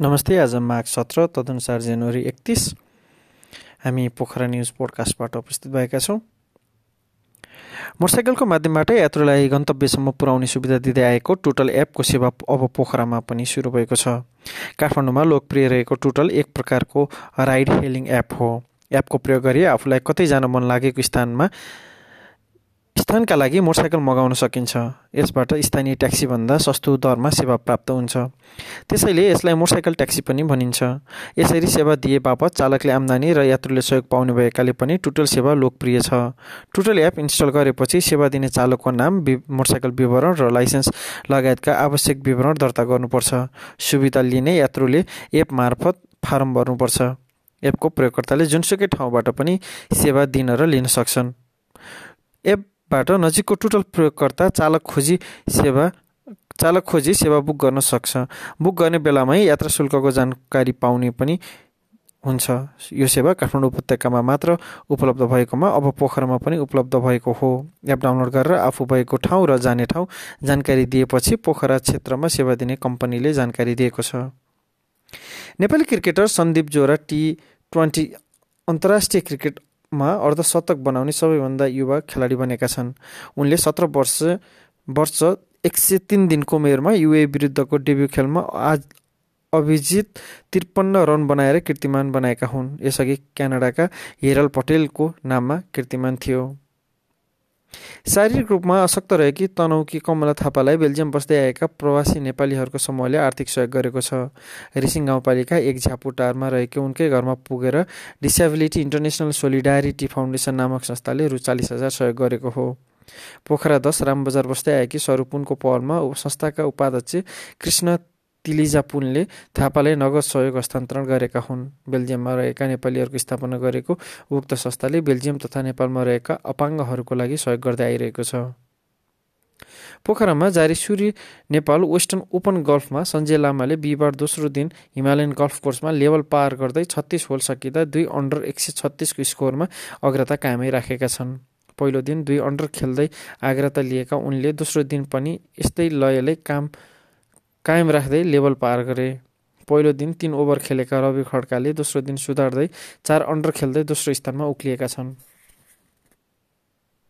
नमस्ते आज माघ सत्र तदनुसार जनवरी एकतिस। हामी पोखरा न्युज पोडकास्टबाट उपस्थित भएका छौँ। मोटरसाइकलको माध्यमबाट यात्रुलाई गन्तव्यसम्म पुर्याउने सुविधा दिँदै आएको टोटल एपको सेवा अब पोखरामा पनि सुरु भएको छ। काठमाडौँमा लोकप्रिय रहेको टोटल एक प्रकारको राइड हेलिङ एप हो। एपको प्रयोग गरी आफूलाई कतै जान मन लागेको स्थानमा स्थानका लागि मोटरसाइकल मगाउन सकिन्छ। यसबाट स्थानीय ट्याक्सीभन्दा सस्तो दरमा सेवा प्राप्त हुन्छ। त्यसैले यसलाई मोटरसाइकल ट्याक्सी पनि भनिन्छ। यसरी सेवा दिए बापत चालकले आम्दानी र यात्रुले सहयोग पाउने भएकाले पनि टुटल सेवा लोकप्रिय छ। टुटल एप इन्स्टल गरेपछि सेवा दिने चालकको नाम मोटरसाइकल विवरण र लाइसेन्स लगायतका आवश्यक विवरण दर्ता गर्नुपर्छ। सुविधा लिने यात्रुले एप मार्फत फारम भर्नुपर्छ। एपको प्रयोगकर्ताले जुनसुकै ठाउँबाट पनि सेवा दिन र लिन सक्छन्। एप बाट नजिकको टोटल प्रयोगकर्ता चालक खोजी सेवा चालक खोजी सेवा बुक गर्न सक्छ। बुक गर्ने बेलामै यात्रा शुल्कको जानकारी पाउने पनि हुन्छ। यो सेवा काठमाडौँ उपत्यकामा मात्र उपलब्ध भएकोमा अब पोखरामा पनि उपलब्ध भएको हो। एप डाउनलोड गरेर आफू भएको ठाउँ र जाने ठाउँ जानकारी दिएपछि पोखरा क्षेत्रमा सेवा दिने कम्पनीले जानकारी दिएको छ। Nepali cricketer Sandeep Jora T twenty अन्तर्राष्ट्रिय क्रिकेट मा अर्धशतक बनाउने सबैभन्दा युवा खेलाडी बनेका छन्। उनले सत्र वर्ष वर्ष एक सय तिन दिनको उमेरमा युए विरुद्धको डेब्यु खेलमा आज अभिजित त्रिपन्न रन बनाएर कीर्तिमान बनाएका हुन्। यसअघि क्यानाडाका हेरल पटेलको नाममा कीर्तिमान थियो। शारीरिक रूपमा अशक्त रहेकी तनहुकी कमला थापालाई बेल्जियम बस्दै आएका प्रवासी नेपालीहरूको समूहले आर्थिक सहयोग गरेको छ। रिसिङ गाउँपालिका एक झ्यापुटारमा रहेको उनकै घरमा पुगेर डिसेबिलिटी इन्टरनेसनल सोलिडारिटी फाउन्डेसन नामक संस्थाले रु चालिस हजार सहयोग गरेको हो। पोखरा दस रामबजार बस्दै आएकी स्वरूपुनको पहलमा संस्थाका उपाध्यक्ष कृष्ण तिलिजा पुनले थापालाई नगद सहयोग हस्तान्तरण गरेका हुन्। बेल्जियममा रहेका नेपालीहरूको स्थापना गरेको उक्त संस्थाले बेल्जियम तथा नेपालमा रहेका अपाङ्गहरूको लागि सहयोग गर्दै आइरहेको छ। पोखरामा जारी सूर्य नेपाल वेस्टर्न ओपन गल्फमा सञ्जय लामाले बिहिबार दोस्रो दिन हिमालयन गल्फ कोर्समा लेभल पार गर्दै छत्तिस होल सकिँदा दुई अन्डर एक सय छत्तिसको स्कोरमा अग्रता कायमै राखेका छन्। पहिलो दिन दुई अन्डर खेल्दै अग्रता लिएका उनले दोस्रो दिन पनि यस्तै लयले काम कायम राख्दै लेभल पार गरे। पहिलो दिन तिन ओभर खेलेका रवि खड्काले दोस्रो दिन सुधार्दै चार अन्डर खेल्दै दोस्रो स्थानमा उक्लिएका छन्।